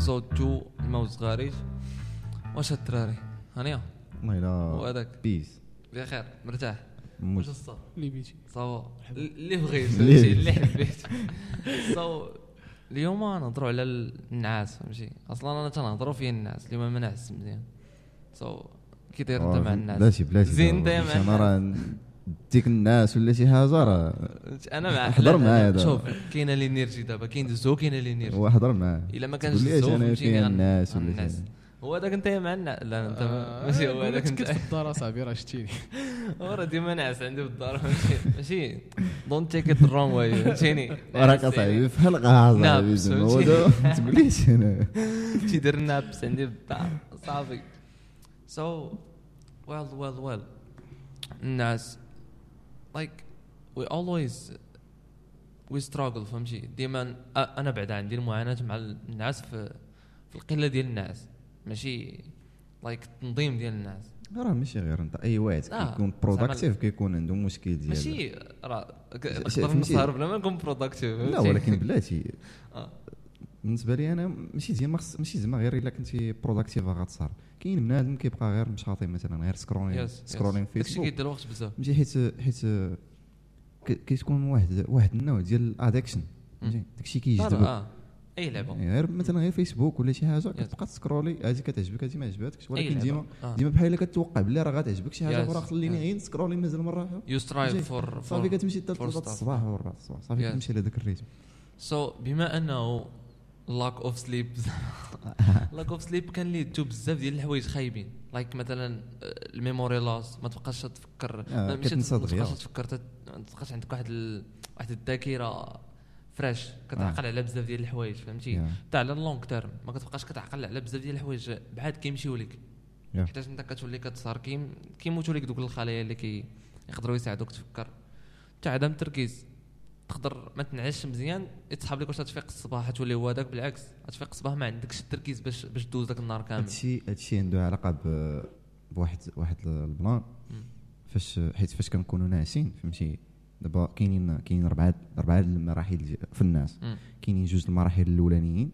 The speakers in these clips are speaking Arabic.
ابيزود 2 الموت غاريج واش الدراري هانية. والله الا وهذاك بيس. بخير مرتاح. واش الصا اللي بيتي صافا اللي بغيت. اللي- حبيت سو اليوم نهضروا على النعاس فهمتي؟ أصلا أنا تنهضروا فيه الناس اليوم ما نعس مزيان. سو كي داير انت مع الناس بلاتي بلاتي. زين انت. مع أنا راه ديك الناس ولا شي حاجة راه أنا مع حضر معايا. شوف كاينة لينيرجي دابا كاين الزو كاينة لينيرجي هو حضر معاه إلا ما كانش الزو فهمتيني الناس ولا الناس شي. هو هذاك أنت مع الناس لا أنت آه، ماشي هو هذاك كنت أنت. في الدار اصاحبي راه شتيني. هو راه ديما ناعس عندي في الدار ماشي. دونت تيك ات رونغ واي فهمتيني؟ راك أصاحبي في حلقة اصاحبي ما تقوليش أنا؟ تيدير نابس عندي في الدار صافي. سو ويل ويل ويل النعاس like we always we struggle فهمتي؟ ديما أنا بعد عندي المعاناة مع النعاس في في القلة ديال النعاس ماشي؟ like التنظيم ديال النعاس. راه ماشي غير انت أي واحد كيكون productive كيكون عنده مشكل ديال ماشي راه نقدر؟ نسهر بلا ما نكون productive لا ولكن بلاتي. آه. بالنسبة لي أنا ماشي خص ماشي زعما غير إلا كنتي productive غتسهر كاين بنادم كيبقى غير مشاطي مثلا غير سكرولين يس سكرولين داكشي فيسبوك كيدير الوقت بزاف. ماشي حيت حيت كتكون واحد واحد النوع ديال الادكشن داكشي كيجذبك آه. أي لعبة. يعني غير مثلا غير فيسبوك ولا شي حاجة كتبقى تسكرولي هذه كتعجبك هذه ما عجباتكش ولكن. ديما آه. ديما بحال إلا كتوقع بلي راه غتعجبك شي حاجة Yes, أخرى خليني yes. غير نسكرولي مازال مرة يو سترايف؟ فور صافي كتمشي حتى. الصباح وربعة الصباح. صافي Yes. كتمشي لهذاك الريتم. سو بما أنه lack of sleep lack of sleep can lead to بزاف ديال الحوايج خايبين. like مثلا ال memory loss ما تبقاش تفكر. آه، ما-. تبقاش تفكر. ما تبقاش عندك واحد ال... واحد الذاكرة fraîche كتعقل على بزاف ديال الحوايج فهمتي. حتى على ال long term ما كتبقاش كتعقل على بزاف ديال الحوايج. بعاد كيمشيو لك. حيتاش انت كتولي كيم كيموتوا لك دوك الخلايا اللي كي يقدروا يساعدوك تفكر. حتى عدم التركيز. تقدر ما تنعسش مزيان يتسحب لك واش تفيق الصباح تولي هو هذاك بالعكس. تفيق الصباح ما عندكش التركيز باش باش دوز داك النهار كامل. هادشي هادشي عنده علاقة ب بواحد واحد البلان. فاش حيت فاش كنكونوا ناعسين فهمتي؟ دابا كاينين كاينين اربعه اربعه المراحل في النعاس. كاينين جوج المراحل الأولانيين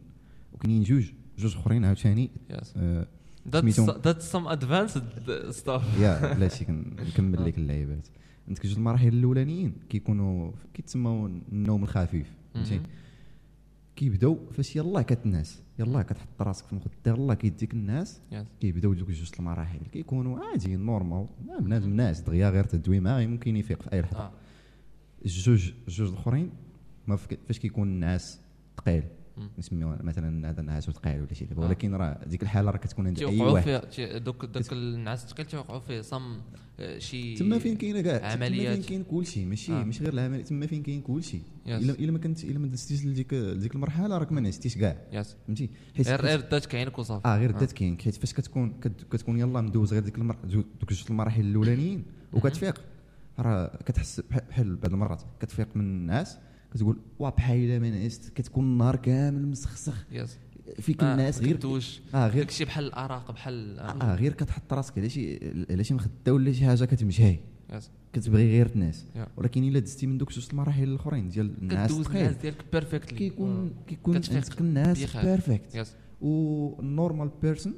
وكاينين جوج جوج أخرين عاوتاني. ذاتس سم ادفانسد ستاف يا بلاتي نكمل لك اللعيبات. عندك جوج المراحل الأولانيين كيكونوا كيتسموا النوم الخفيف فهمتي؟ كيبداو فاش يلاه كتنعس يلاه كتحط راسك في المخدة يلاه كيديك النعاس كيبداو دوك جوج المراحل كيكونوا عادي normal بنادم ناعس دغيا غير تدوي معاه ممكن يفيق في أي لحظة. آه. الجوج الجوج الأخرين ما فاش كيكون النعاس ثقيل مم. نسميوه مثلا هذا النعاس ثقيل ولا شي دابا آه. ولكن راه ديك الحالة راه كتكون عند أي واحد. دوك دوك النعاس الثقيل تيوقعوا فيه صم آه، شي تما فين كاينة كاع تما عمليات. فين كاين كلشي ماشي آه. ماشي غير العملية تما فين كاين كلشي. الا ما كنت إلا ما دزتيش لديك لديك المرحلة راك ما نعستيش كاع. فهمتي؟ حيت غير حيت- غير دات كعينك وصافي آه غير دات كاين. حيت فاش كتكون كت- كتكون يلاه مدوز غير ديك دوك جوج المراحل الأولانيين وكتفيق. راه كتحس بح- بحال بعض المرات كتفيق من النعاس كتقول وا بحال ما نعست كتكون النهار كامل مسخسخ. yes فيك الناس غير كدوش آه غير داكشي بحال الارق بحال آه غير كتحط راسك على شي على شي مخدة ولا شي حاجة كتمشي. كتبغي غير تنعس يا. ولكن إلا دزتي من دوك جوج المراحل الأخرين ديال النعاس كدوز الناس ديالك بيرفكتلي كيكون كيكون كتفيق عندك الناس. بيرفكت والنورمال بيرسون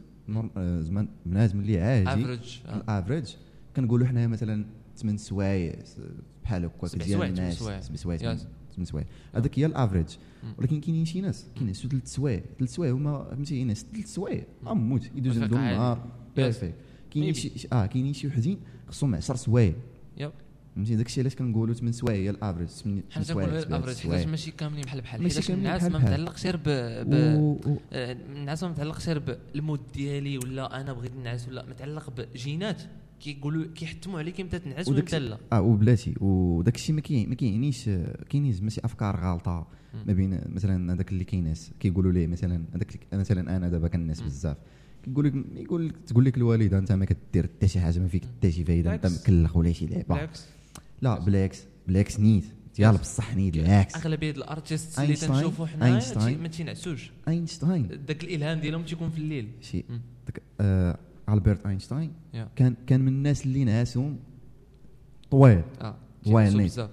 زعما بنادم اللي عادي افريج الافريج كنقولوا حنا مثلا 8 سوايع بحال هكا ديال الناس. سبع سوايع. 7 سوايع 8 سوايع هذاك هي ال average. ولكن كاينين شي ناس كينعسوا ثلاث سوايع ثلاث سوايع هما فهمتي ينعس ثلاث سوايع أموت يدوز عندهم. النهار perfect كاينين Maybe. شي آه كاينين شي وحدين خصهم 10 سوايع. فهمتي؟ داكشي علاش كنقولوا 8 سوايع هي ال average. 8 حنا سوايع ال average. حيتاش ماشي كاملين بحال بحال كاملين الناس بحال ما. متعلقش غير ب, آه، النعاس ما متعلقش غير بال mood ديالي ولا أنا بغيت نعس ولا متعلق بجينات. كيقولوا كيحتموا عليك إمتى تنعس وإمتى لا. آه وبلاتي. وداك الشيء ما كيعنيش كاينين زعما شي أفكار غالطة ما بين مثلا هذاك اللي كينعس كيقولوا ليه مثلا هذاك مثلا أنا دابا كنعس بزاف. يقول لك يقول لك تقول لك الوالده أنت ما كدير حتى شي حاجة ما فيك حتى شي فايدة أنت. مكلخ ولا شي لعبة. بالعكس. لا بالعكس. بالعكس نيت. ديال بصح نيت بالعكس. أغلبية les artistes اللي تنشوفوا. تي- ما تينعسوش. أينشتاين. داك الإلهام ديالهم تيكون في الليل. شي. داك آه البرت اينشتاين يا. كان كان من الناس اللي نعاسهم طويل. آه. بزاف.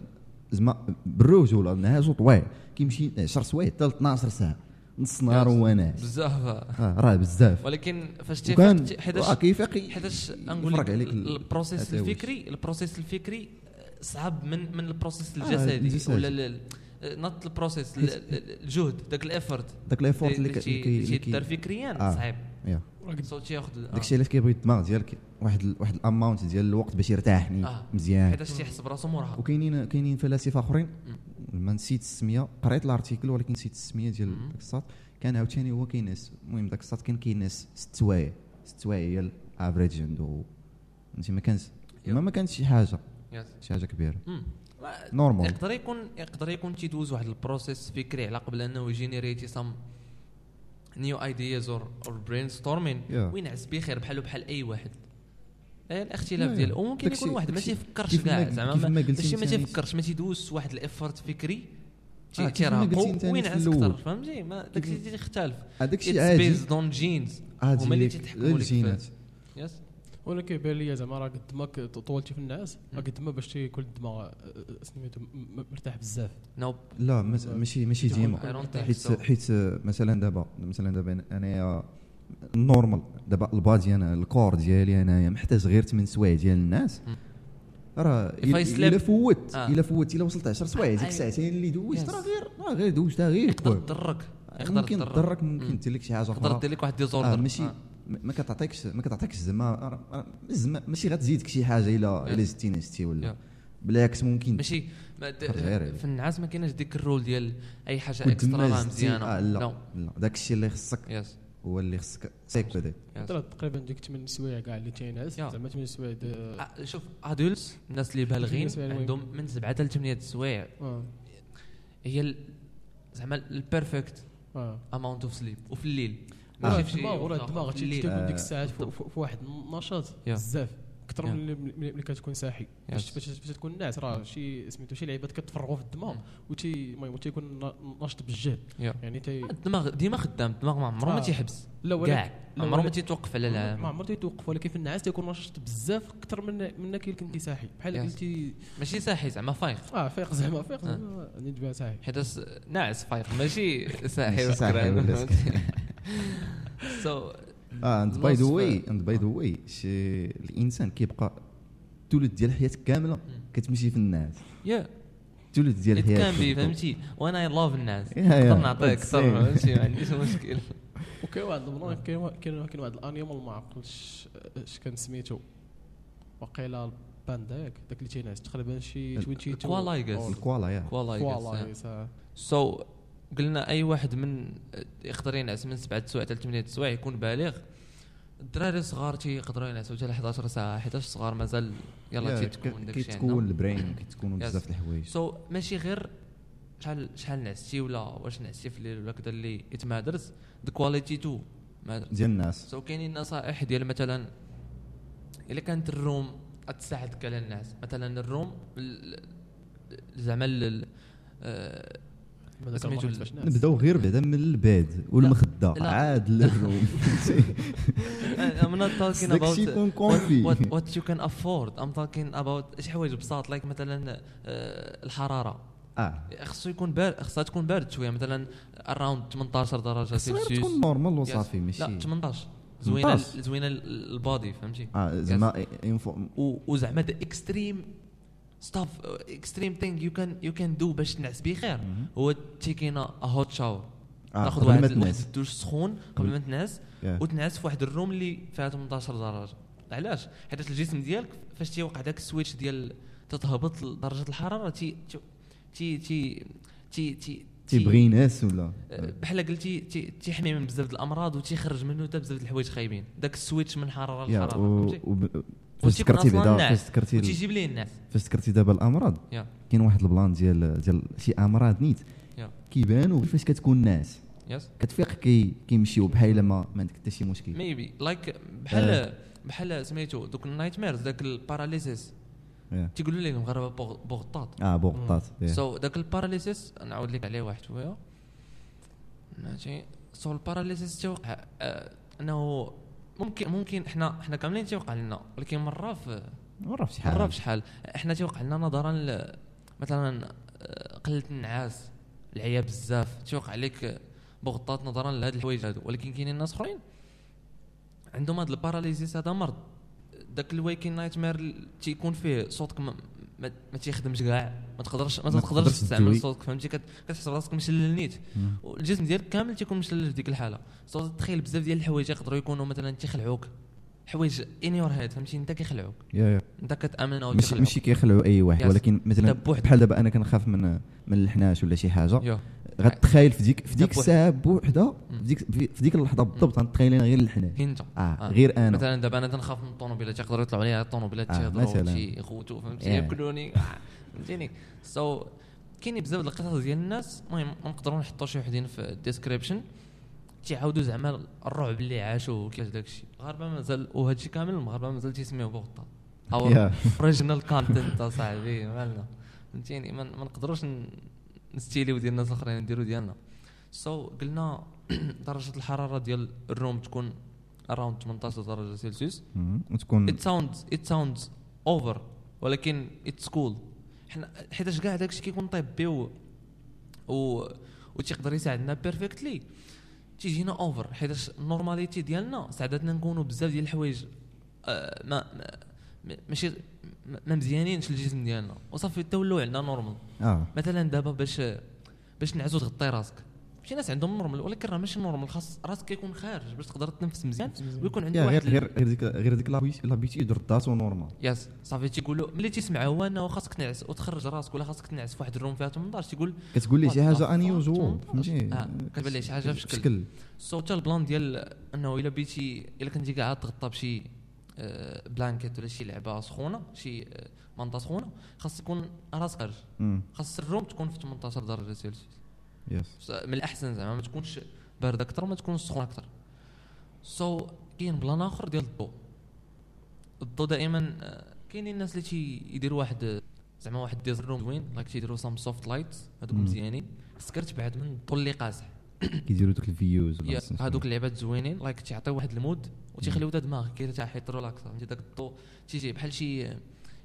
زعما بالرجوله نعاسو طويل. كيمشي 10 سوايع حتى ل 12 ساعة. نص نهار هو ناعس بزاف. آه، راه بزاف. ولكن فاش تيفيق حيتاش كيفيق حيتاش نقول لك ال process. الفكري. ال process الفكري صعب من من ال process آه، الجسدي. الجسدي. ولا not ال process ال- ال- الجهد داك ال effort داك l'effort اللي كي- اللي كي- اللي تيدار كي فكريا آه. صعيب. سو تياخذ داكشي علاش كيبغي الدماغ ديالك؟ واحد واحد الاماونت ديال الوقت باش يرتاحني آه. مزيان. حيتاش تيحس براسو مرهق وكاينين كاينين فلاسفة آخرين. ما نسيت السمية. قريت الارتيكل ولكن نسيت السمية ديال. داك الساط كان عاوتاني هو كيناس المهم داك الساط كان كيناس ست سوايع ست سوايع هي الافريج عنده. فهمتي؟ ما كانش ما ما كانش شي حاجة. شي حاجة كبيرة. نورمال يقدر يكون يقدر يكون تيدوز واحد البروسيس فكري على قبل أنه يجينيريتي سام new ideas or brainstorming. وينعس بخير بحالو بحال أي واحد. آه، الاختلاف ديال. وممكن يكون واحد ما تيفكرش كاع زعما كيف ما- تيفكرش ما تيدوز واحد ال effort فكري آه، تي- كيف ما قلتي تيرهقو انت في وينعس. أكثر فهمتي؟ ما داكشي تيختلف. هذاك الشيء it's عادي. based on genes هما اللي تيتحكموا لك yes وأنا كيبان لي زعما راه قد ما طولتي في النعاس راه قد ما باش تيكون الدماغ آه، آه، سميتو مرتاح بزاف no لا مس- ماشي ماشي ديما حيت. حيت مثلا دابا مثلا دابا انايا normal دابا ال body أنا ال corps ديالي أنايا محتاج غير 8 سوايع ديال النعاس. راه الا فوت آه. إلا فوت إلا وصلت 10 سوايع ديك I- الساعتين اللي دوزت. راه غير راه غير دوزتها غير يقدر. تضرك يقدر ممكن تضرك. تضرك مم. ممكن دير لك شي حاجة تقدر أخرى دير لك واحد آه disorder ماشي ما كتعطيكش ما كتعطيكش زعما زعما ماشي غتزيدك شي حاجة إلا. إلا زدتي نعستي ولا. بالعكس ممكن. ماشي. في النعاس ما كايناش ديك ال role ديال أي حاجة extra راه مزيانه آه لا لا. داك الشيء اللي خصك yes هو اللي خصك. سيك هذاك تقريبا ديك 8 سوايع كاع اللي تينعس. زعما 8 سوايع آه، شوف adults الناس اللي بالغين؟ عندهم من سبعة حتى لثمانيه سوايع. آه. هي ال- زعما ال perfect amount of sleep وفي الليل. ماشي في شي الدماغ الدماغ تيكون ديك آه، الساعات في واحد النشاط. بزاف. أكثر. من اللي- ملي كتكون صاحي باش. باش تكون ناعس راه شي سميتو شي لعيبات كتفرغوا في الدماغ. وتي المهم تيكون نا- ناشط بالجهد. يعني تي الدماغ ديما خدام الدماغ ما عمره ما آه. تيحبس لا ولكن عمره ما تيتوقف على ما العالم عمرو تيتوقف ولكن في النعاس تيكون ناشط بزاف أكثر من من كي كنتي صاحي بحال. قلتي ماشي صاحي زعما فايق آه فايق زعما فايق زعما يعني تبان صاحي حيت ناعس فايق ماشي صاحي ولا so آه and by the way and by the way الإنسان كيبقى الثلث ديال حياتك كاملة كتمشي في النعاس. يا الثلث ديال it can حياتك be فهمتي؟ وأنا I love النعاس. نقدر نعطيك أكثر. فهمتي؟ ما عنديش مشكل. وكاين واحد المرة كاين كاين واحد ال animal ما عقلتش اش كان سميتو وقيلا الباندا ياك داك اللي تينعس تقريبا شي ال- 22 الكوالا يقاس. الكوالا يا كوالا كوالا يقاس. so قلنا أي واحد من يقدر ينعس من سبعة سوايع حتى ثمانية سوايع يكون بالغ. الدراري الصغار تيقدروا ينعسوا حتى ل 11 ساعة حيت الصغار مازال يلا تيتكون ك- داك الشيء كيتكون ال brain كيتكونوا. بزاف د الحوايج. so ماشي غير شحال شحال نعستي ولا واش نعستي في الليل ولا كذا اللي it matters the quality too ديال النعاس. so كاينين نصائح ديال مثلا إلا كانت ال room تساعدك على النعاس. مثلا ال room ال- ال- زعما آه، سميتو نبداو غير بعدا من ال bed والمخده. عاد لل room I'm not talking about what, comfy. what, what you can afford. I'm talking about شي حوايج بساط. like مثلا آه، الحرارة. آه. خصو يكون بارد خصها تكون بارد شوية. مثلا around 18 درجة سيلسيوس تكون normal. وصافي ماشي لا 18 زوينة 18. زوينة ال- ال body فهمتي؟ آه زعما وزعما the extreme stuff extreme thing you can you can do باش تنعس بخير هو taking a hot shower تاخذ واحد. الدوش سخون قبل ما تنعس. وتنعس في واحد ال room اللي فيها 18 درجة. علاش؟ حيت الجسم ديالك فاش تيوقع داك ال switch ديال تتهبط درجه الحرارة تي تي تي تي تي تي تيبغي ينعس ولا؟ آه، بحال قلتي تي- تيحمي من بزاف الأمراض وتيخرج منه حتى بزاف الحوايج خايبين. داك ال switch من حرارة لحرارة فاش ذكرتي بعدا ناعس. فاش ذكرتي وتيجيب ليه النعاس. فاش ذكرتي دابا الأمراض. كاين واحد ال plan ديال ديال شي أمراض نيت. كيبانوا فاش كتكون ناعس. yes. كتفيق كي كيمشيو بحال ما ما عندك حتى شي مشكل. maybe like بحال بحال سميتو دوك ال nightmares داك ال paralysis Yeah. تيقولوا ليه المغاربه بوغ- بوغطاط آه بوغطات. so داك ال paralysis نعاود لك عليه واحد شوية. ماشي. so ال paralysis تيوقع آه، أنه ممكن ممكن إحنا إحنا كاملين تيوقع لنا ولكن مرة في ما عرف شحال مرة في شحال إحنا تيوقع لنا نظرا ل- مثلا آه، قلة النعاس العيا بزاف. تيوقع عليك بغطات نظرا لهاد الحوايج هادو. ولكن كاينين ناس أخرين عندهم هاد ال paralysis هذا مرض. داك ال waking nightmare تيكون فيه صوتك ما, تيخدمش كاع ما تقدرش ما تقدرش تستعمل. صوتك فهمتي كت- كتحس براسك مشلل نيت. والجسم ديالك كامل تيكون مشلل في ديك الحالة so تخيل بزاف ديال الحوايج يقدروا يكونوا مثلا تيخلعوك حوايج in your head فهمتي انت كيخلعوك يا يا انت كتأمن أو ماشي ماشي كيخلعوا أي واحد. ولكن مثلا. بحال دابا أنا كنخاف من من الحناش ولا شي حاجة you غتخيل في ديك في ديك. الساعة بوحدة. في ديك في ديك اللحظة بالضبط غنتخيل أنا غير الحناش انت آه غير أنا. مثلا دابا أنا تنخاف من الطوموبيلات يقدروا يطلعوا عليا الطوموبيلات آه، تيهضروا مثلاً. تيخوتوا فهمتي؟ Yeah. ياكلوني. آه، فهمتيني؟ so كاينين بزاف د القصص ديال الناس المهم ما نقدروا نحطوا شي وحدين في ال description تيعاودوا زعما الرعب اللي عاشوا كيفاش داك الشيء المغاربة مازال وهذا الشيء كامل المغاربة مازال تيسميوه بوغطا. أو. original content أصاحبي مالنا. فهمتيني؟ ما نقدروش نستيليو ديال الناس الأخرين نديرو ديالنا. so so, قلنا درجة الحرارة ديال ال room تكون around 18 درجة سلسيوس. وتكون it sounds it sounds over ولكن it's cool حنا حيتاش كاع داكشي كيكون طيبي و و وتيقدر يساعدنا perfectly تيجينا over حيتاش ال normality ديالنا ساعدتنا نكونوا بزاف ديال الحوايج آه، ما ما- ما ماشي ما- مزيانينش الجسم ديالنا. وصافي تولوا عندنا normal آه. مثلا دابا باش باش نعسو تغطي راسك. شي ناس عندهم normal ولكن راه ماشي normal خاص راسك يكون خارج باش تقدر تنفس مزيان. ويكون عندك واحد غير غير غير ديك غير ديك l'habit- l'habitude رداتو normal. yes صافي تيقولوا ملي تيسمعوا هو انه خاصك تنعس وتخرج راسك ولا خاصك تنعس في واحد ال room فيها 18 تيقول كتقول لي شي حاجة fuck؟ unusual فهمتي؟ آه، كتبان لي شي حاجة في شكل. so حتى ال plan ديال أنه إلا بيتي إلا كنتي قاعد تغطى بشي آه، blanket ولا شي لعبة سخونة شي آه، منطقة سخونة خاص يكون راسك. خاص ال room تكون في 18 درجة سلسيوس yes من الأحسن زعما ما تكونش بارده أكثر ما تكونش سخونه أكثر so كاين plan آخر ديال الضوء. الضوء دائما آه، كاينين الناس اللي تي يديروا واحد زعما واحد this room زوين like تيديروا some soft light هذوك. مزيانين. خصك تبعد من الضوء اللي قاصح كيديروا دوك الفيوز. هذوك اللعبات زوينين. like تيعطيو واحد ال mood وتيخليو تا دماغك كيرتاح relax فهمتي؟ داك الضوء تيجي بحال شي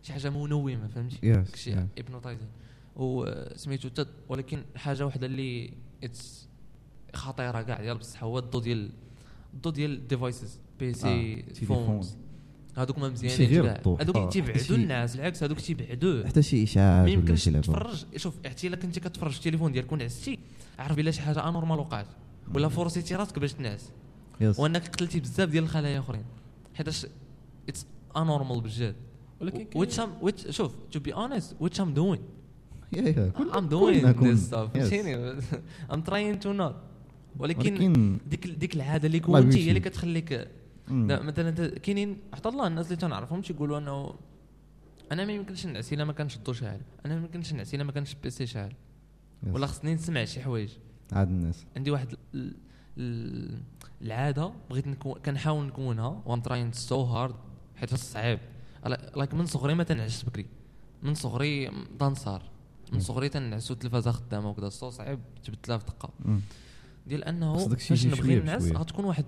شي حاجة منومه فهمتي؟ yes داكشي hypnotizing وسميتو تد ولكن حاجة واحدة اللي it's خطيرة كاع ديال بصح هو الضو ديال الضو ديال ال devices PC آه،. phones هذوك ما ماشي مزيانين هذوك حتى تيبعدوا الناس العكس هذوك تيبعدوه حتى شي ما اشاعات ولا يمكنش شوف حتى إلا كنتي كتفرج في التليفون ديالك ونعستي عرف بلا شي حاجة anormal وقعت. ولا فرصتي راسك باش تنعس. وأنك قتلتي بزاف ديال الخلايا أخرين. حيتاش it's anormal بجد ولكن which شوف to be honest which I'm doing. yeah yeah كل- I'm doing this stuff. فهمتيني I'm trying to not. ولكن ولكن ديك ديك العادة اللي كونتي هي. اللي كتخليك مثلا كاينين حتى الله الناس اللي تنعرفهم تيقولوا أنه أنا ما يمكنش نعس إلا ما كانش الضو شاعل أنا ما يمكنش نعس إلا ما كانش ال PC شاعل. ولا خصني نسمع شي حوايج. عاد الناس. عندي واحد ال- ال- العادة بغيت نكون كنحاول نكونها. و I'm trying so hard حيت صعيب. like من صغري ما تنعس بكري. من صغري كنسهر من. صغري تنعس والتلفازه خدامه وكذا so صعيب جبت لها في دقه. ديال إنه يجي نبغي نعس. غتكون واحد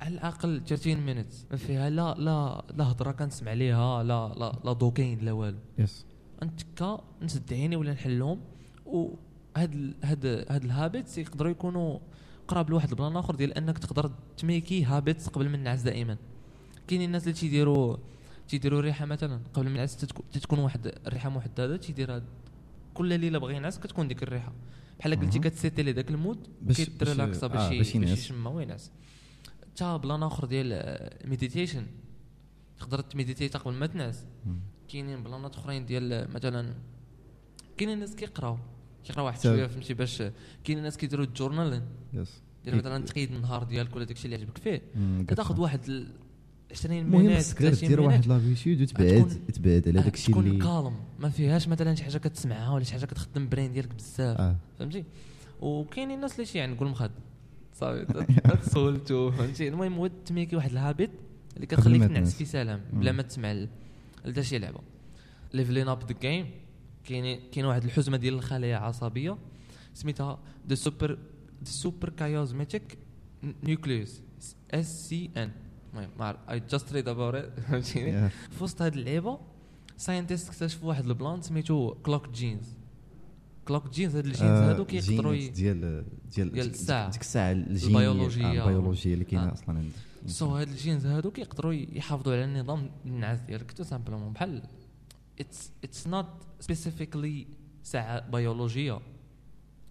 على الأقل 30 minutes ما فيها لا لا لا هضرة كنسمع ليها لا لا لا دوكين لا والو yes نتكا نسد عيني ولا نحلهم وهاد هاد هاد ال habits يقدروا يكونوا قراب لواحد ال plan آخر ديال إنك تقدر ت make ي habits قبل من النعاس دائما كاينين الناس اللي تيديروا تيديروا الريحة مثلا قبل من النعاس تتكو- تتكون واحد الريحة محددة تيديرها كل ليلة بغى ينعس كتكون ديك الريحة. بحال قلتي أها. كت set ي لي داك ال mood باش- كيت relax ا باش- باش آه، باش باش. يشمها وينعس حتى plan اخر ديال meditation تقدر ت meditate ا قبل ما تنعس. كاينين plan ات أخرين ديال مثلا كاينين الناس كيقراو. كيقراو واحد شوية فهمتي باش كاينين الناس كيديروا ال journaling. yes. ديال مثلا تقيد النهار ديالك ولا داكشي اللي عجبك فيه. كتاخذ واحد 20 المهم minutes خصك غير 30 دير واحد minutes l'habitude وتبعد تبعد على آه، داكشي تكون اللي calme ما فيهاش مثلا شي حاجة كتسمعها ولا شي حاجة كتخدم brain ديالك بزاف آه. فهمتي؟ وكاينين الناس اللي شي يعني نقول مخد صافي تسولتو فهمتي؟ المهم هو ت make ي واحد ال habit اللي كتخليك تنعس. في سلام. بلا ما تسمع لدا شي لعبة. leveling up the game كاين كاين واحد الحزمة ديال الخلايا العصبيه سميتها the supra the suprachiasmatic nucleus SCN المهم I just read about فهمتيني. في وسط هذه اللعيبه scientists اكتشفوا واحد ال plan سميتو clock genes clock genes هاد ال genes هادو كيقدروا ديال ديال ديال الساعة. ديك الساعة. آه، البيولوجية اللي كاينة. أصلا عند so هاد ال genes هادو كيقدروا يحافظوا على النظام النعاس ديالك tout simplement بحال it's it's not specifically ساعة بيولوجية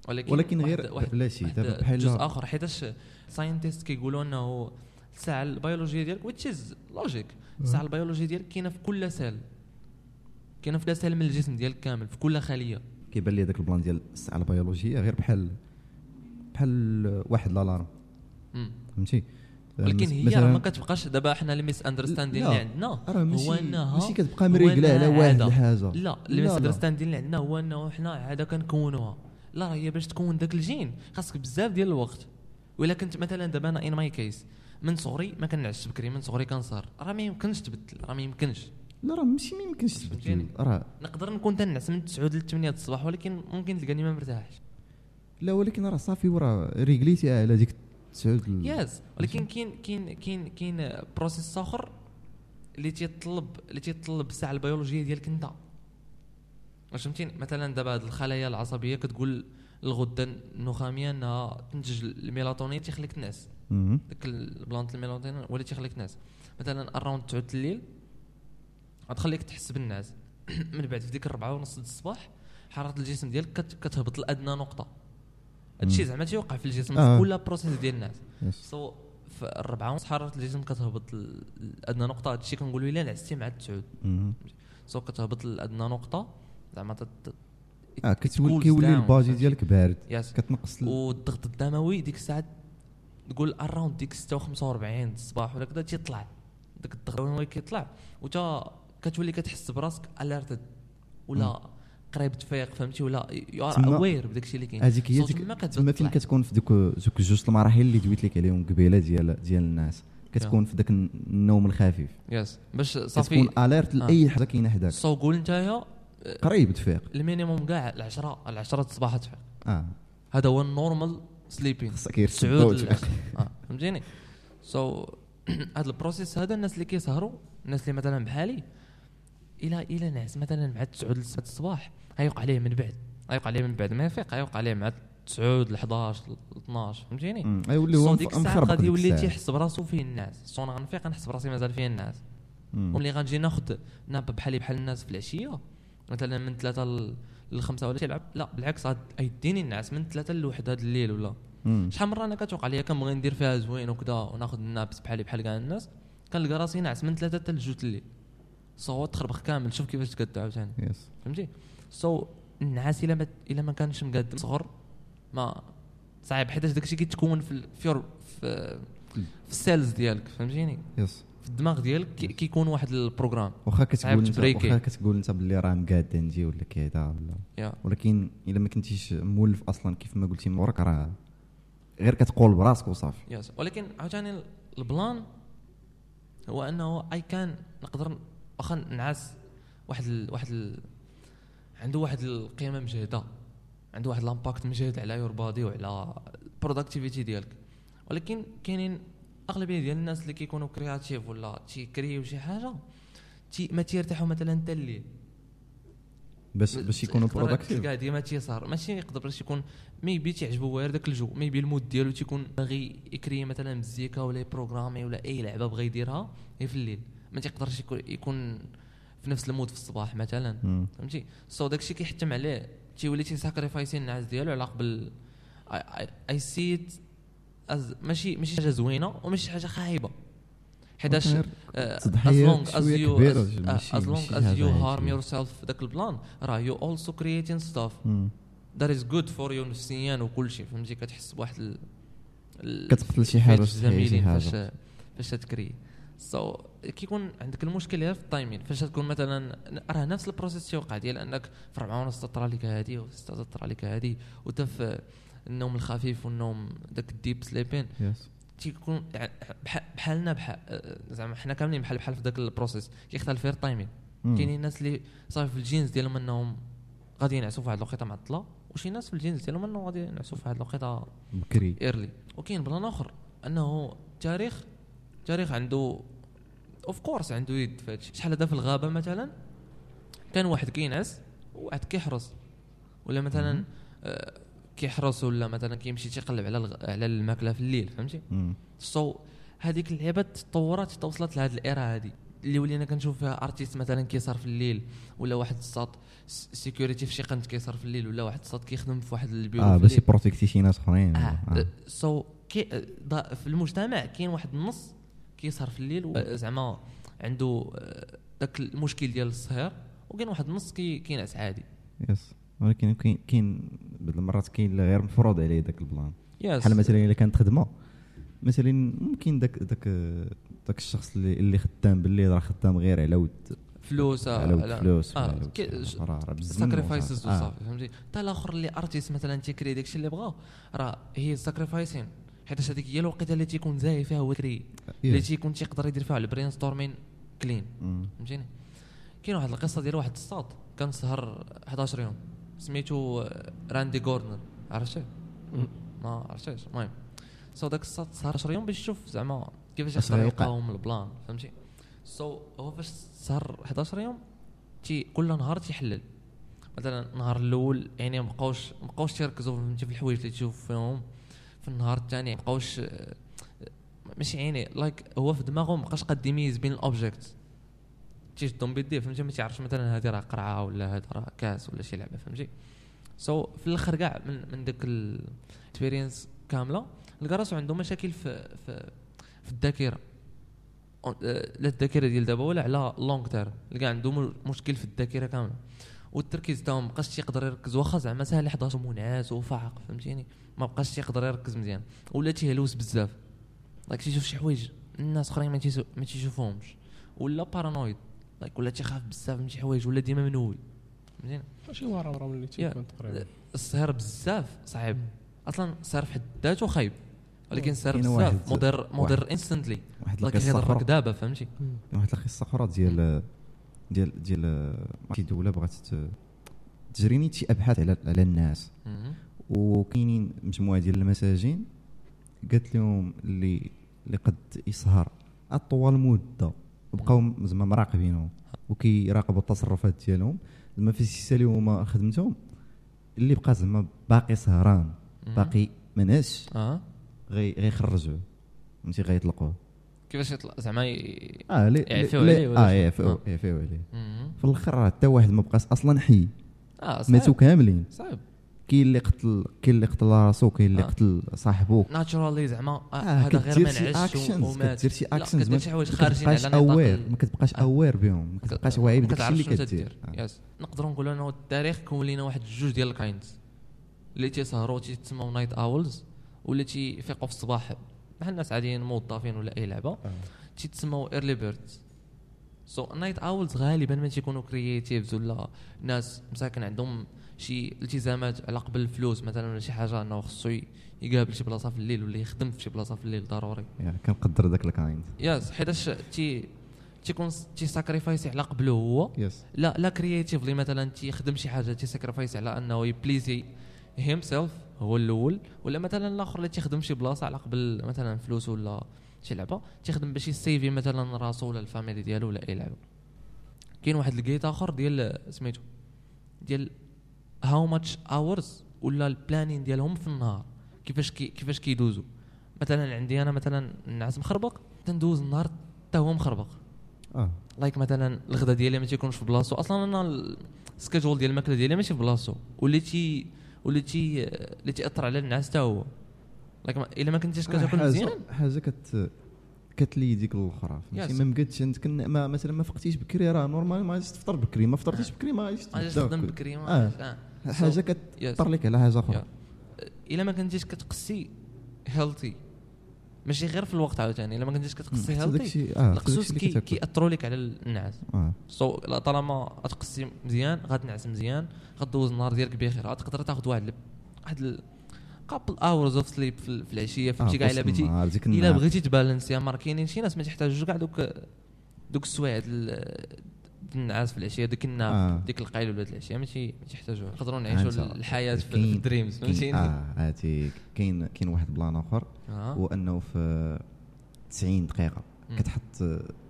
ولكن ولكن غير واحد- بلاتي واحد دابا بحال جزء آخر حيتاش scientists كيقولوا إنه الساعة البيولوجيه ديالك which is logique الساعة البيولوجيه ديالك كاينة في كل cell. كاينة في كل cell من الجسم ديالك كامل في كل خلية. كيبان لي هذاك ال plan ديال الساعة البيولوجية غير بحال بحال واحد l'alarme. فهمتي؟ ولكن هي راه ما كتبقاش دابا حنا اللي misunderstanding. اللي عندنا. هو إنها ماشي كتبقى مريقلة على واحد. الحاجة. لا لا. misunderstanding اللي عندنا هو إنه حنا عادة كنكونوها. لا راه هي باش تكون داك الجين. خاصك بزاف ديال الوقت. وإلا كنت مثلا دابا أنا in my case من صغري ما كنعش بكري من صغري كنسهر. راه ما يمكنش تبدل راه ما يمكنش. لا راه ماشي ما يمكنش تبدل؟ راه نقدر نكون تنعس من 9 ل 8 الصباح ولكن ممكن تلقاني ما مرتاحش. لا ولكن راه صافي وراه réglé تي على ديك تسعود ال- yes ولكن كاين كاين كاين كاين process آخر اللي تيطلب اللي تيطلب الساعة البيولوجية ديالك انت. واش فهمتيني؟ مثلا دابا هاد الخلايا العصبية كتقول الغده النخامية إنها تنتج الميلاتونين تيخليك تنعس. داك البلان ت الميلاتونين ولا تيخليك تنعس مثلا around 9 الليل غتخليك تحس بالنعاس من بعد في ديك الربعة ونص الصباح حراره الجسم ديالك كت- كتهبط لأدنى نقطة هادشي. زعما تيوقع في الجسم آه. في كل process ديال الناس yes. so في الربعة ونص حراره الجسم كتهبط لأدنى نقطة هادشي كنقولوا إلا نعستي مع التسعود مهم. so كتهبط لأدنى نقطة زعما آه كتولي كيولي فهمتي؟ ديالك بارد كتنقص ال- والضغط الدموي ديك الساعة تقول around ديك 46 الصباح ولا كذا تيطلع. داك الضغط الدموي كيطلع؟ وتا كتولي كتحس براسك alerted ولا قريب تفيق فهمتي؟ ولا you are aware بداك الشيء اللي كاين. هذيك هي تما فين. كتكون في دوك دوك جوج المراحل اللي دويت لك عليهم قبيلة ديال ديال الناس. كتكون في داك النوم الخفيف. yes باش صافي كتكون alert لاي حاجة كاينة حداك so قول نتايا قريب تفيق. ال minimum كاع العشرة العشرة الصباح تفيق. آه. هذا هو ال normal sleeping خصك سعود فهمتيني؟ so هاد ال process هذا الناس اللي كيسهروا الناس اللي مثلا بحالي إلى إلى نعس مثلا مع 9 ل 7 الصباح غيوقع عليه من بعد. غيوقع عليه من بعد. ما يفيق غيوقع عليه مع 9 ل 11 ل 12 فهمتيني غيولي هو مخربق غادي يولي تيحس براسو فيه النعاس. أنا غنفيق غنحس براسي مازال فيا النعاس. ملي غنجي ناخذ nap بحالي بحال الناس في العشية مثلا من 3 للخمسة ولا تيلعب لا بالعكس يديني النعاس من ثلاثة لواحد هذا الليل ولا. شحال مره أنا كتوقع ليا كنبغي ندير فيها زوين وكذا وناخذ ال naps بحالي بحال كاع الناس كنلقى راسي نعس من ثلاثة حتى لجوج الليل. so تخربق كامل شوف كيفاش تقد عاوتاني yes. فهمتي؟ so so, النعاس إلا ما إلا ما كانش مقاد صغر ما صعيب حيتاش داكشي كيتكون في في, في, في ال cells ديالك فهمتيني؟ yes yes. الدماغ ديالك كي- كيكون واحد ال programme. واخا كتقول انت. واخا كتقول انت باللي راه مقاد عندي ولا كذا ولا. yeah. ولكن إلا ما كنتيش مولف أصلا كيف ما قلتي من وراك راه غير كتقول براسك وصافي. yes ولكن عاوتاني ال plan هو أنه اي كان نقدر واخا نعاس واحد ال واحد ال عنده واحد القيمة مجهدة عنده واحد ال impact مجهد على your body وعلى ال productivity ديالك. ولكن كاينين أغلبية ديال الناس اللي كيكونوا creative ولا تي créer و شي حاجة تي ما تيرتاحوا مثلا حتى الليل. باش باش يكونوا productive تلقاه ديما تيسهر. ماشي يقدر باش يكون maybe تيعجبو واحد داك الجو maybe ال mood ديالو تيكون باغي ي créer مثلا مزيكا ولا programmer ولا أي لعبة بغى يديرها هي في الليل. ما تيقدرش يكون, يكون في نفس ال mood في الصباح مثلا. فهمتي؟ so داكشي كيحتم عليه. تيولي تي sacrifice ي النعاس ديالو على قبل I see ماشي ماشي حاجة زوينة وماشي حاجة خايبة حيتاش as long as you as long as you. harm yourself في ذاك ال plan راه you also creating stuff. that is good for you نفسيا وكل شيء فهمتي كتحس بواحد ال ال- كتقتل شي شي الزميلين. فاش فاش ت créer so كيكون عندك المشكل غير في ال timing فاش تكون مثلا راه نفس ال process تيوقع ديال أنك في 4 ونص تطرى لك هادي و 6 تطرى لك هادي وتا في النوم الخفيف والنوم داك ال deep sleeping. yes تيكون بحالنا بحال زعما حنا كاملين بحال بحال في ذاك ال process. كيختلف غير ال timing. كاينين الناس اللي صافي في ال genes ديالهم انهم غادي ينعسوا في واحد الوقيته معطلة وشي ناس في ال genes ديالهم انهم غادي ينعسوا في واحد الوقيته بكري. early وكاين plan آخر أنه التاريخ التاريخ عنده of course عنده يد في هادشي. شحال هذا في الغابة مثلا؟ كان واحد كينعس وواحد كيحرس. ولا مثلا كيحرس ولا مثلا كيمشي تيقلب على الغ- على الماكلة في الليل فهمتي. so هذيك اللعبه تطورات حتى وصلت لهذه ال era هذه اللي ولينا كنشوف فيها artiste مثلا كيسهر في الليل ولا واحد الساط sécurité في شي قنت كيسهر في الليل ولا واحد الساط كيخدم في واحد بيرو آه باش. ي protect ي شي ناس أخرين آه آه. so كي ضا- في المجتمع كاين واحد النص كيسهر في الليل و- زعما عنده آه، داك المشكل ديال السهر وكاين واحد النص كي كينعس عادي yes ولكن كاين كاين بعض المرات كاين اللي غير مفروض عليه ذاك ال plan بحال مثلا إلا كانت خدمة مثلا ممكن داك داك داك الشخص اللي اللي خدام بالليل راه خدام غير على ود فلوس آه، على ود. فلوس فلوس. راه sacrifices. آه. وصافي فهمتي حتى الآخر اللي artiste مثلا تي créer داكشي اللي بغا راه هي sacrificing حيت هذيك هي الوقيتة اللي تيكون زاهي فيها هو créer اللي. تيكون تيقدر يدير فيها ال brainstorming clean. فهمتيني كاين واحد القصة ديال واحد الساط كان سهر 11 يوم سميتو راندي غاردنر عرفتيه ما عرفتيش المهم so داك الساط سهر 10 يوم باش يشوف زعما كيفاش اش يقدر. يقاوم ال plan فهمتي؟ so هو فاش سهر 11 يوم تي كل نهار تيحلل. مثلا النهار الأول يعني مابقاوش مابقاوش تيركزوا فهمتي في الحوايج اللي تشوف فيهم. في النهار الثاني مابقاوش آه، ماشي يعني like هو في دماغه مابقاش قاد يميز بين ال objects تيشدهم بيديه فهمتي؟ ما تيعرفش مثلا هذه راه قرعة ولا هذا راه كاس ولا شي لعبة فهمتي؟ so so, في الآخر كاع من من داك ال experience كاملة لقى راسو عنده مشاكل في في في الذاكرة. آه، لا الذاكرة ديال دابا ولا على long term لقى عنده مشكل في الذاكرة كاملة. والتركيز تاعو مابقاش تيقدر يركز واخا زعما ساهر 11 ونعس وفاق فهمتيني؟ ما بقاش تيقدر يركز مزيان. ولا تيهلوس بزاف. like تيشوف شي حوايج الناس أخرين ما تيشو- ما تيشوفوهمش ولا paranoid like ولا تيخاف بزاف من شي حوايج ولا ديما منوي فهمتيني ماشي ورا ورا ملي تيكون تقريبا. السهر بزاف صعيب. أصلا السهر في حد ذاته خايب ولكن السهر بزاف مضر مضر واحد- instantly واحد القصة يضرك أخرى. دابا فهمتي؟ واحد القصة أخرى ديال ديال ديال شي دولة بغات ت- تجري نيت شي أبحاث على على الناس. وكاينين مجموعة ديال المساجين قالت لهم اللي اللي قد يسهر أطول مدة. وبقاو زعما مراقبينهم وكيراقبوا التصرفات ديالهم. زعما في اللي هما خدمتهم اللي بقى زعما باقي سهران. باقي مناش آه. غي غيخرجوه فهمتي؟ غيطلقوه كيفاش يطلع زعما ي- آه لي يعفيو لي- عليه ولا آه؟ يعفيو آه. يعفيو عليه. في الأخر راه حتى واحد ما بقاش أصلا حي. آه ماتوا كاملين. صعيب. كاين اللي قتل كاين اللي قتل راسو كاين اللي آه. قتل صاحبو. naturally زعما آه، آه هذا غير كدير ما شي نعش actions ومات. كدير شي actions كدير شي حوايج ما خارجين كتبقاش على aware ما كتبقاش آه. aware بهم ما كتبقاش واعي ما بداك الشيء اللي كدير. آه. yes نقدروا نقولوا أنه التاريخ كون لينا واحد جوج ديال ال kinds. اللي تيسهروا تيتسموا night owls ولا تيفيقوا في الصباح. بحال الناس عاديين موظفين ولا أي لعبة تيتسموا early birds so night owls غالبا ما تيكونوا creatives ولا ناس مساكن عندهم شي التزامات على قبل الفلوس مثلا ولا شي حاجة إنه خصو يقابل شي بلاصة في الليل ولا يخدم في شي بلاصة في الليل ضروري. يعني كنقدر ذاك ال kind. yes حيتاش تي تيكون تي sacrificeي على قبله هو. yes. لا لا creatively مثلا تيخدم شي حاجة تي sacrifice على إنه ي please ي himself هو الأول. ولا مثلا الآخر اللي تيخدم شي بلاصة على قبل مثلا فلوس ولا شي لعبة تيخدم باش ي save ي مثلا راسو ولا الفاميلي ديالو ولا أي لعبة. كاين واحد الكيت آخر ديال سميتو ديال how much hours ولا ال planning ديالهم في النهار؟ كيفاش كي كيفاش كيدوزوا مثلا عندي أنا مثلا النعاس مخربق تندوز النهار حتى هو مخربق. آه. like مثلا الغدا ديالي ما تيكونش في بلاصتو. أصلا أنا ال schedule ديال المأكلة ديالي ماشي في بلاصتو. واللي تي واللي تي اللي تاثر على النعاس حتى هو. like إلا ما كنتيش كتاكل حاجة- مزيان. حاجة كت كتلي ديك الاخرى فهمتي. ما مقدش كن ما مثلا ما فقتيش بكري راه normal ما غاديش تفطر بكري. ما فطرتيش بكري ما غاديش تخدم بكري. بكري ما آه. آه. حاجة كتطر لك على حاجة أخرى. إلا ما كنتيش كتقسي healthy ماشي غير في الوقت عاوتاني إلا ما كنتيش كتقسي healthy كتاكل. كيأثروا لك على النعاس. so لا طالما غتقسي مزيان غتنعس مزيان غدوز النهار ديالك بخير غتقدر تاخذ واحد واحد couple hours of sleep في ال- في العشية فهمتي كاع إلا بغيتي إلا. بغيتي ت balance يا مار كاينين شي ناس ما تحتاجوش كاع دوك دوك السوايع النعاس في العشية ديك ال nap آه. ديك القيلوله ديال العشية ماشي ما تحتاجوها نقدروا آه، نعيشوا الحياة في ال dreams فهمتيني آه عرفتي كاين كاين واحد بلان آخر آه. هو انه في 90 دقيقة. كتحط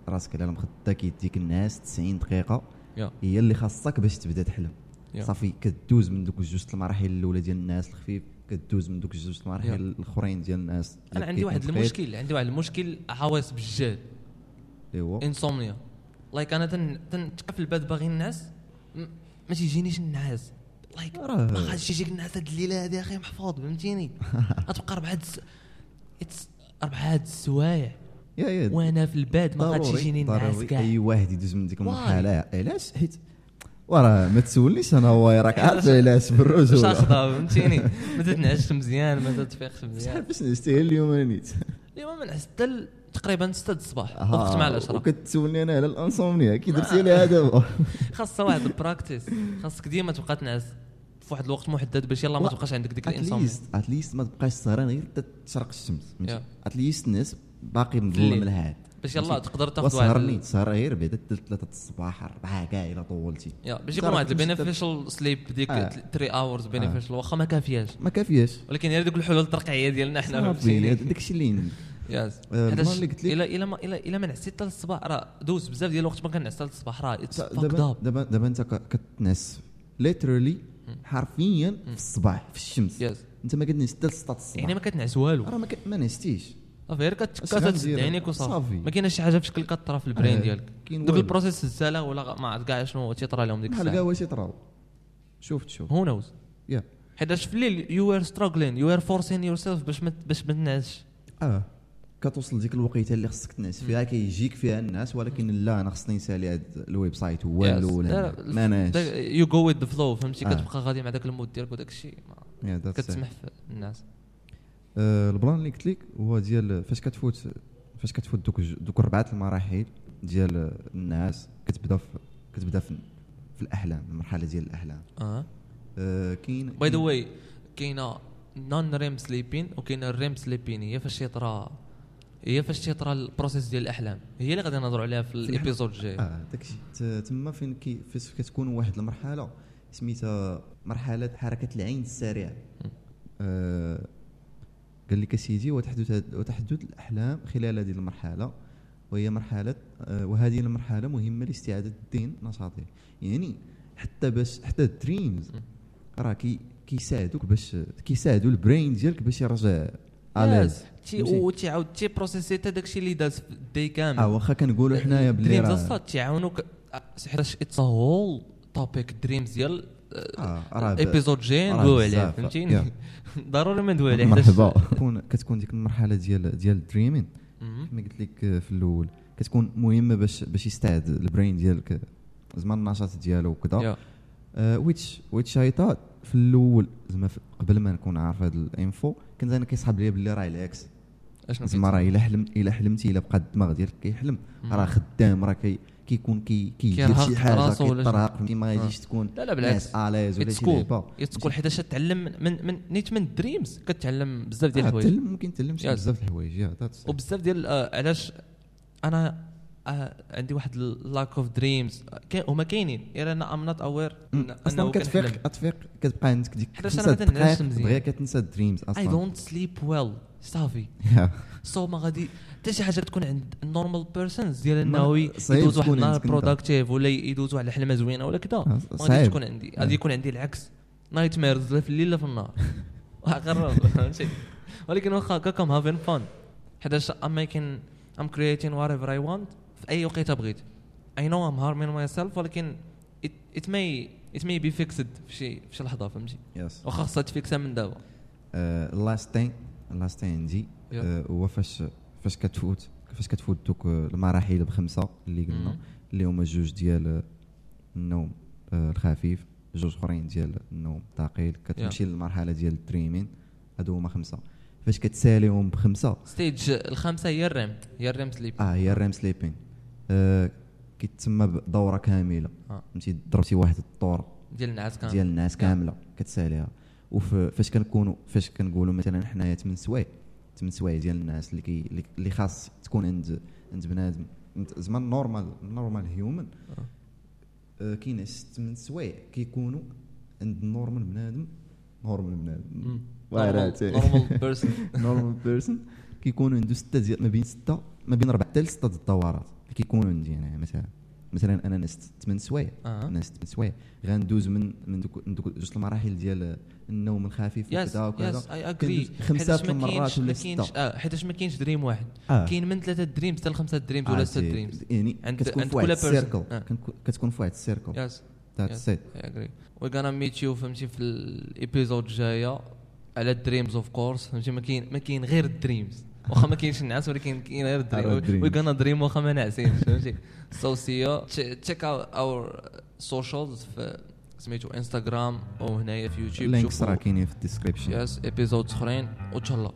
راسك على المخدة كيديك النعاس 90 دقيقة. هي اللي خاصك باش تبدا تحلم Yeah. صافي كدوز من دوك جوج المراحل الأولى ديال النعاس الخفيف كدوز من دوك جوج المراحل. الأخرين ديال النعاس أنا عندي واحد. المشكل عندي واحد المشكل عواصف بالجهد اللي هو insomnia like أنا تن تنتكا في البال باغي النعس م- ما تيجينيش النعاس like راه- ما غاديش يجيك النعاس هاد الليلة هادي أخي محفوظ فهمتيني؟ غتبقى أربعة الس... it's أربعة د السوايع وأنا في ال bed ما غاديش يجيني النعاس كاع. أي واحد يدوز من ديك. المرحله علاش؟ حيت وراه ما تسولنيش أنا هو راك عارف علاش بالرجوله شاخطه فهمتيني؟ ما تتنعسش مزيان ما تتفيقش شحال مزيان. باش نعستي اليوم نيت. اليوم ما نعس حتى تقريبا 6 الصباح وقت مع العشرة. وكتسولني أنا على ال insomnia كي درتي لي هذا خاصها واحد ال practice خاصك ديما تبقى تنعس في واحد الوقت محدد باش يلا ما تبقاش عندك ديك ال insomnia. at least at least ما تبقاش سهران غير تشرق الشمس. at least الناس باقي مظلم. الهاد باش يلا تقدر تاخذ واحد لي تسهر غير حتى ثلاثة الصباح أربعة كاع إلا طولتي. باش يكون واحد ال beneficial sleep ديك آه. 3 hours beneficial واخا ما كافياش. ما كافياش. ولكن هي دوك الحلول الترقيعية ديالنا حنا فهمتيني. هذا داكشي اللي yes آه، اللي قلت لك- الا الا ما الا الا ما نعستي حتى للصباح راه دوز بزاف ديال الوقت ما كنعس حتى للصباح راه دابا اب دابا دابا انت كتنعس ليترالي حرفيا في الصباح في الشمس. يس انت ما كتنعس حتى لسطات الصباح. يعني ما كتنعس والو. راه ما نعستيش. صافي غير أش كتكا؟ تسد عينيك وصافي صافي. ما كاينش شي حاجة في شكل كطرا في البرين آه، ديالك. دوك. البروسيس الزاله ولا ما عرفت كاع شنو تيطرا لهم ديك بحال الساعة. كاع واش يطراو شوف تشوف هو نوز يا حيتاش في الليل يو ار ستراغلين يو ار فورسين يور سيلف باش باش ما تنعسش. آه. كتوصل ديك الوقيته اللي خصك تنعس فيها كيجيك فيها الناس ولكن لا أنا خصني نسالي هذا ال website والو ولا ما ناش you go with the flow فهمتي؟ آه. كتبقى غادي مع داك ال mood ديالك وداك الشيء. كتسمح في النعاس. آه، البلان اللي قلت لك هو ديال فاش كتفوت فاش كتفوت دوك دوك اربعه المراحل ديال النعاس كتبدا في كتبدا في, في الأحلام المرحلة ديال الأحلام. آه. آه، كاين by the way كاينة non REM sleeping وكاينة ال REM sleeping هي فاش يطرا هي فاش تيطرا ال process ديال الأحلام. هي اللي غادي نهضروا عليها في ال episode الجاي. آه داكشي. تما فين كي فاش كتكون واحد المرحلة سميتها مرحلة حركة العين السريعة. آه قال لك سيدي وتحدث وتحدث الأحلام خلال هذه المرحلة. وهي مرحلة آه وهذه المرحلة مهمة لاستعادة الذهن نشاطه يعني حتى باش حتى ال dreams راه كي كيساعدوك باش كيساعدوا ال brain ديالك باش يرجع yes تي فهمتي؟ وتيعاود تي process ي حتى داكشي اللي داز في ال day كامل آه واخا كنقولوا حنايا بلي dreams راه تيعاونوك حيتاش it's whole topic dreams ديال راه ب- ال episode جاي ندويو عليه. فهمتيني. ضروري ما ندويو عليه مرحبا كتكون كتكون ديك المرحلة ديال ديال ال dreaming مهم. كما قلت لك آه، في الأول كتكون مهمة باش باش يستعد ال brain ديالك زعما النشاط ديالو وكذا. which which I thought في الأول زعما قبل ما نكون عارف هذا ال info كنت أنا كيصحاب لي باللي راه العكس اشنو زعما راه إلا حلم إلا حلمتي إلا بقى الدماغ ديالك كيحلم راه خدام راه كي كيكون كي كيدير شي حاجة؟ كيطرق فهمتي ما غاديش تكون لا لا بالعكس اليز ولا شي cool لعبة it's cool حيت تعلم من من نيت من dreams كتعلم بزاف ديال الحوايج تعلم ممكن تعلم. بزاف الحوايج. وبزاف ديال آه، علاش أنا عندي واحد lack of dreams هما كاينين. غير أنا I'm not aware أصلا كتفيق كتفيق كتبقى عندك ديك حيتاش الدقائق مزيان. دغيا كتنسى ال dreams I أصلا. don't sleep well صافي. so ما غادي حتى شي حاجة تكون عند ال normal persons ديال انه يدوز واحد النهار. productive ولا يدوز واحد الحلمة زوينة ولا كذا آه، ما غاديش صعيب. تكون عندي. غادي آه. يكون عندي العكس. nightmares لا في الليل لا في النهار. غير فهمتي؟ ولكن واخا هكاكم having fun حيتاش I'm making I'm creating whatever I want في أي وقيته بغيت I know I'm harming myself ولكن it may it may be fixed في شي في شي لحظة فهمتي؟ yes واخا خاصها ت fix ها من دابا. last thing last thing عندي Yeah. آه، هو فاش فاش كتفوت فاش كتفوت دوك آه، المراحل بخمسة اللي قلنا. اللي هما جوج ديال آه، النوم الخفيف جوج أخرين ديال النوم الثقيل. كتمشي للمرحلة ديال ال dreaming هادو هما خمسة. فاش كتساليهم بخمسه stage الخامسة هي ال REM هي ال REM sleep آه هي ال REM sleeping كيتسمى بدورة كاملة. آه. فهمتي؟ ضربتي واحد الطور. ديال النعاس كامل. ديال النعاس كاملة. كتساليها. وفاش كنكونوا فاش كنقولوا مثلا حنايا 8 سوايع. 8 سوايع ديال النعاس اللي كي اللي- خاص تكون عند عند بنادم. زعما normal normal human. آه. كاين 8 سوايع كيكونوا عند ال normal بنادم. normal بنادم. normal person normal person كيكونوا عنده ستة ديال ما بين ستة ما بين أربعة حتى لستة د الدورات كيكونوا عندي أنا. مثلا مثلا أنا نعست 8 سوايع. أنا نعست 8 سوايع. غندوز من من دوك من دوك جوج المراحل ديال النوم الخفيف وكذا. وكذا خمسة المرات ولا ستة. آه حيتاش ما كاينش dream واحد. آه. كاين من ثلاثة dreams حتى لخمسة dreams ولا آه، سته سي- dreams. يعني عند- كتكون في واحد. ال circle آه. كتكون في واحد ال circle yes that's it I agree we gonna meet you فهمتي في ال episode الجاية. على ال dreams of course فهمتي ما كاين ما كاين غير ال dreams واخا ما كاينش النعاس ولكن كاين غير ال dream. we gonna dream واخا ما ناعسينش فهمتي؟ so see you check our socials في سميتو انستغرام أو هنايا في يوتيوب ال links شوفوا راه كاينين في ال description. yes episode أخرين. وتشلا